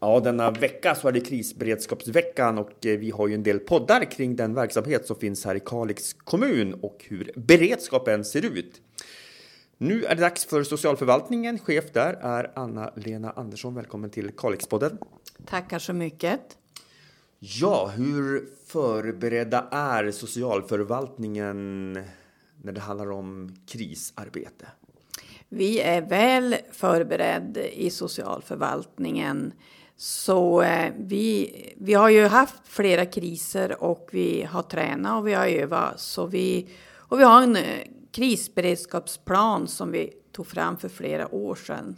Ja, denna vecka så är det krisberedskapsveckan och eh, vi har ju en del poddar kring den verksamhet som finns här i Kalix kommun och hur beredskapen ser ut. Nu är det dags för socialförvaltningen. Chef där är Anna-Lena Andersson. Välkommen till Kalixpodden. Tackar så mycket. Ja, hur förberedda är socialförvaltningen när det handlar om krisarbete? Vi är väl förberedda i socialförvaltningen. Så eh, vi, vi har ju haft flera kriser och vi har tränat och vi har övat. Så vi, och vi har en eh, krisberedskapsplan som vi tog fram för flera år sedan.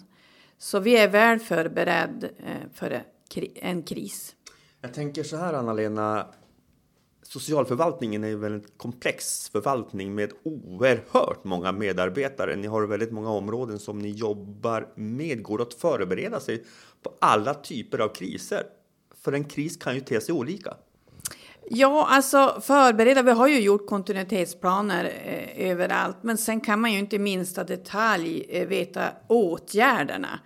Så vi är väl förberedda eh, för en kris. Jag tänker så här, Anna-Lena. Socialförvaltningen är väl en komplex förvaltning med oerhört många medarbetare. Ni har väldigt många områden som ni jobbar med. Går det att förbereda sig på alla typer av kriser? För en kris kan ju te sig olika. Ja, alltså förbereda. Vi har ju gjort kontinuitetsplaner eh, överallt, men sen kan man ju inte i minsta detalj eh, veta åtgärderna.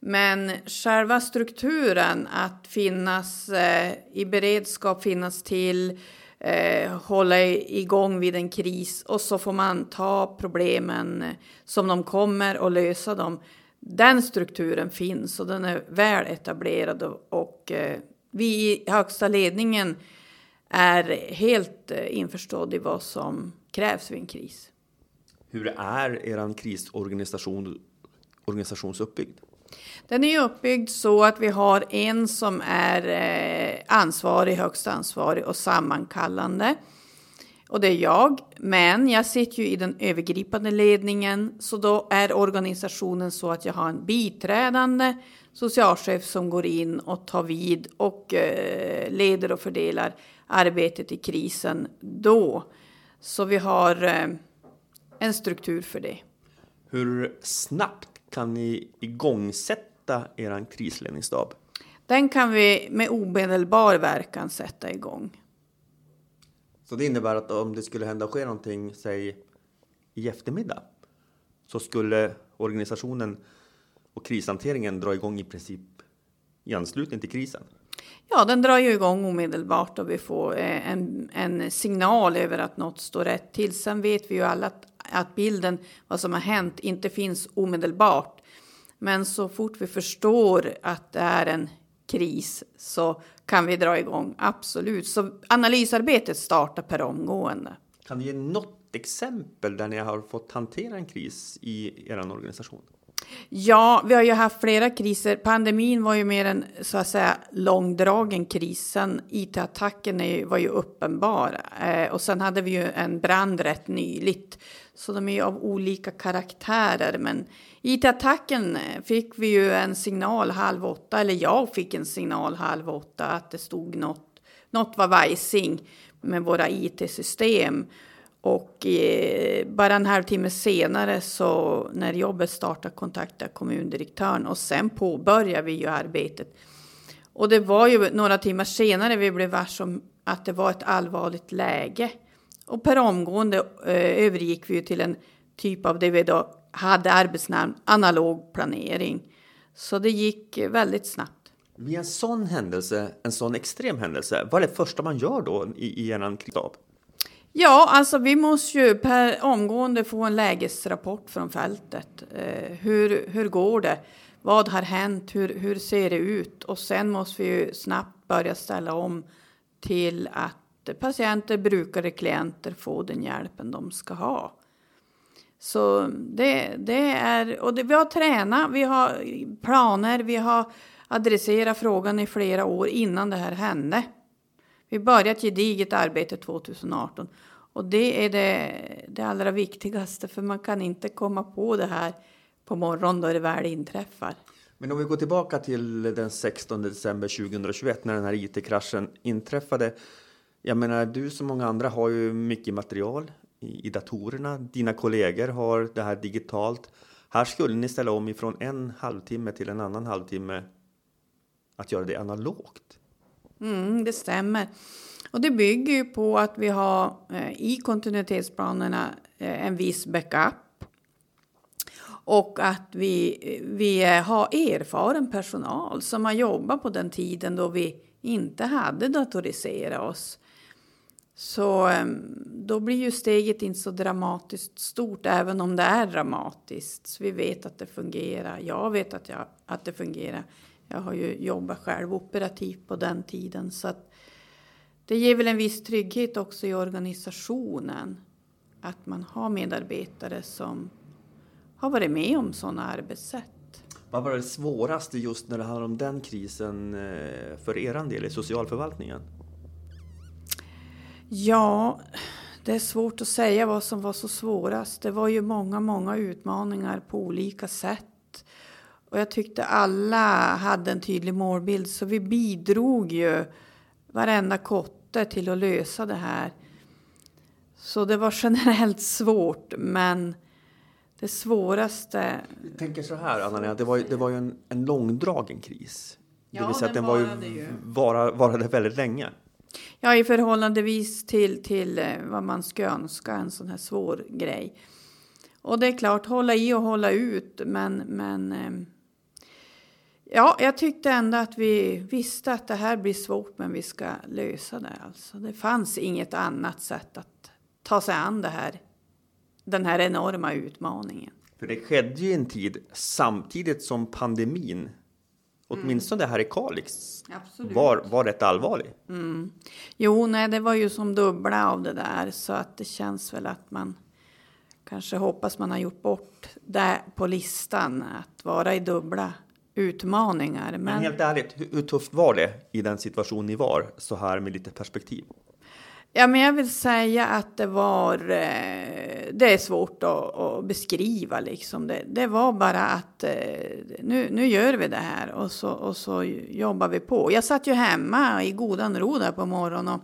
Men själva strukturen att finnas eh, i beredskap, finnas till, eh, hålla igång vid en kris och så får man ta problemen som de kommer och lösa dem. Den strukturen finns och den är väl etablerad och, och eh, vi i högsta ledningen är helt eh, införstådd i vad som krävs vid en kris. Hur är er krisorganisation organisationsuppbyggd? Den är uppbyggd så att vi har en som är eh, ansvarig, högst ansvarig och sammankallande. Och det är jag. Men jag sitter ju i den övergripande ledningen. Så då är organisationen så att jag har en biträdande socialchef som går in och tar vid och eh, leder och fördelar arbetet i krisen då. Så vi har eh, en struktur för det. Hur snabbt kan ni igångsätta er krisledningsstab? Den kan vi med omedelbar verkan sätta igång. Så det innebär att om det skulle hända ske någonting, säg i eftermiddag, så skulle organisationen och krishanteringen dra igång i princip i anslutning till krisen? Ja, den drar ju igång omedelbart och vi får eh, en, en signal över att något står rätt till. Sen vet vi ju alla att, att bilden, vad som har hänt, inte finns omedelbart. Men så fort vi förstår att det är en kris så kan vi dra igång, absolut. Så analysarbetet startar per omgående. Kan du ge något exempel där ni har fått hantera en kris i er organisation? Ja, vi har ju haft flera kriser. Pandemin var ju mer en så att säga långdragen kris. IT-attacken var ju uppenbar eh, och sen hade vi ju en brand rätt nyligt. Så de är ju av olika karaktärer. Men IT-attacken eh, fick vi ju en signal halv åtta, eller jag fick en signal halv åtta att det stod något, något var vajsing med våra IT-system. Och eh, bara en halvtimme senare så när jobbet startade kontaktade jag kommundirektören och sen påbörjade vi ju arbetet. Och det var ju några timmar senare vi blev varse om att det var ett allvarligt läge. Och per omgående eh, övergick vi ju till en typ av det vi då hade arbetsnamn analog planering. Så det gick väldigt snabbt. Vid en sån händelse, en sån extrem händelse, vad är det första man gör då i, i en kristab? Ja, alltså vi måste ju per omgående få en lägesrapport från fältet. Eh, hur, hur går det? Vad har hänt? Hur, hur ser det ut? Och sen måste vi ju snabbt börja ställa om till att patienter, brukare, klienter får den hjälpen de ska ha. Så det, det är, och det, vi har tränat, vi har planer, vi har adresserat frågan i flera år innan det här hände. Vi började ett gediget arbete 2018 och det är det, det allra viktigaste för man kan inte komma på det här på morgonen då det väl inträffar. Men om vi går tillbaka till den 16 december 2021 när den här IT-kraschen inträffade. Jag menar, du som många andra har ju mycket material i, i datorerna. Dina kollegor har det här digitalt. Här skulle ni ställa om ifrån en halvtimme till en annan halvtimme att göra det analogt. Mm, det stämmer. Och det bygger ju på att vi har eh, i kontinuitetsplanerna eh, en viss backup. Och att vi, vi eh, har erfaren personal som har jobbat på den tiden då vi inte hade datoriserat oss. Så ehm, då blir ju steget inte så dramatiskt stort, även om det är dramatiskt. Så vi vet att det fungerar. Jag vet att, jag, att det fungerar. Jag har ju jobbat själv operativt på den tiden. Så att det ger väl en viss trygghet också i organisationen. Att man har medarbetare som har varit med om sådana arbetssätt. Vad var det svåraste just när det handlar om den krisen eh, för er del i socialförvaltningen? Ja, det är svårt att säga vad som var så svårast. Det var ju många, många utmaningar på olika sätt. Och jag tyckte alla hade en tydlig målbild, så vi bidrog ju varenda kotte till att lösa det här. Så det var generellt svårt, men det svåraste... Jag tänker så här, Anna-Lena, det var, det var ju en, en långdragen kris. Ja, det vill säga att den var ju, ju. Vara, varade väldigt länge. Ja, i förhållandevis till, till eh, vad man ska önska, en sån här svår grej. Och det är klart, hålla i och hålla ut, men, men eh, ja, jag tyckte ändå att vi visste att det här blir svårt, men vi ska lösa det. Alltså, det fanns inget annat sätt att ta sig an det här, den här enorma utmaningen. För det skedde ju en tid samtidigt som pandemin, åtminstone här i Kalix, Absolut. var, var rätt allvarlig. Jo, nej, det var ju som dubbla av det där, så att det känns väl att man kanske hoppas man har gjort bort det på listan, att vara i dubbla utmaningar. Men Men, helt ärligt, hur, tufft var det i den situation ni var, så här med lite perspektiv? ja, men jag vill säga att det var, eh, det är svårt att, att beskriva liksom. Det, det var bara att eh, nu, nu gör vi det här och så, och så jobbar vi på. Jag satt ju hemma i godan ro där på morgonen och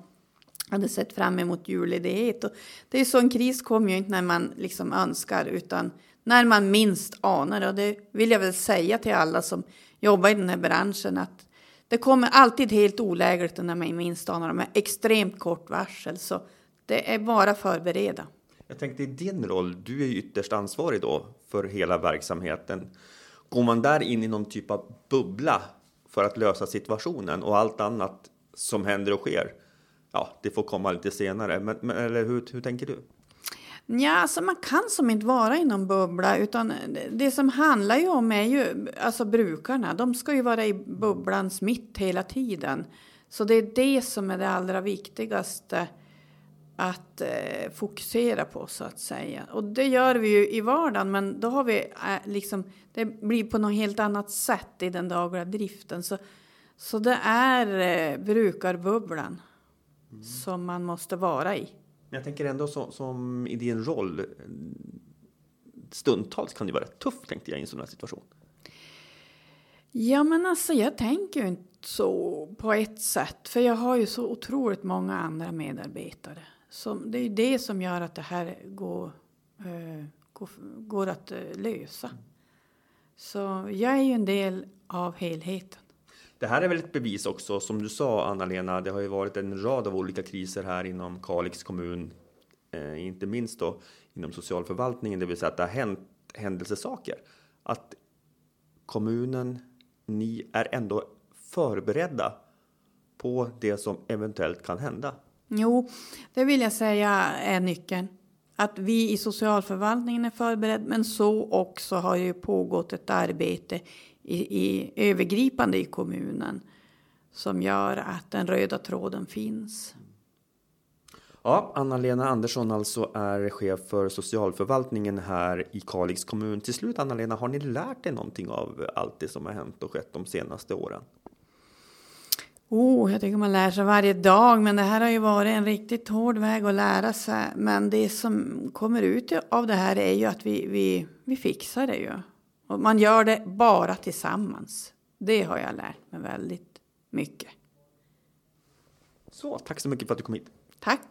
hade sett fram emot julledighet. Och det är så en kris kommer ju inte när man liksom önskar utan när man minst anar det. Och det vill jag väl säga till alla som jobbar i den här branschen att det kommer alltid helt olägligt när man minst anar det med extremt kort varsel. Så det är bara förbereda. Jag tänkte i din roll, du är ju ytterst ansvarig då för hela verksamheten. Går man där in i någon typ av bubbla för att lösa situationen och allt annat som händer och sker? Ja, det får komma lite senare. Men, men eller hur, hur tänker du? Ja, alltså man kan som inte vara i någon bubbla utan det- som handlar ju om är ju alltså brukarna. De ska ju vara i bubblans mitt hela tiden. Så det är det som är det allra viktigaste att eh, fokusera på så att säga. Och det gör vi ju i vardagen men då har vi eh, liksom, det blir på något helt annat sätt i den dagliga driften. Så, så det är eh, brukarbubblan som man måste vara i. Men Jag tänker ändå som, som i din roll, eh, stundtals kan det vara rätt tufft tänkte jag i en sån här situation. Ja, men alltså jag tänker ju inte så på ett sätt. För jag har ju så otroligt många andra medarbetare. Som, det är ju det som gör att det här går, uh, går, går att uh, lösa. Så jag är ju en del av helheten. Det här är väl ett bevis också, som du sa Anna-Lena, det har ju varit en rad av olika kriser här inom Kalix kommun, eh, inte minst då inom socialförvaltningen, det vill säga att det har hänt händelsesaker. Att kommunen, ni är ändå förberedda på det som eventuellt kan hända. Jo, det vill jag säga är nyckeln. Att vi i socialförvaltningen är förberedda, men så också har ju pågått ett arbete i, i övergripande i kommunen som gör att den röda tråden finns. Ja, Anna-Lena Andersson alltså är chef för socialförvaltningen här i Kalix kommun. Till slut Anna-Lena, har ni lärt er någonting av allt det som har hänt och skett de senaste åren? Oh, jag tycker man lär sig varje dag, men det här har ju varit en riktigt hård väg att lära sig. Men det som kommer ut av det här är ju att vi, vi, vi fixar det ju. Och man gör det bara tillsammans. Det har jag lärt mig väldigt mycket. Så, tack så mycket för att du kom hit. Tack!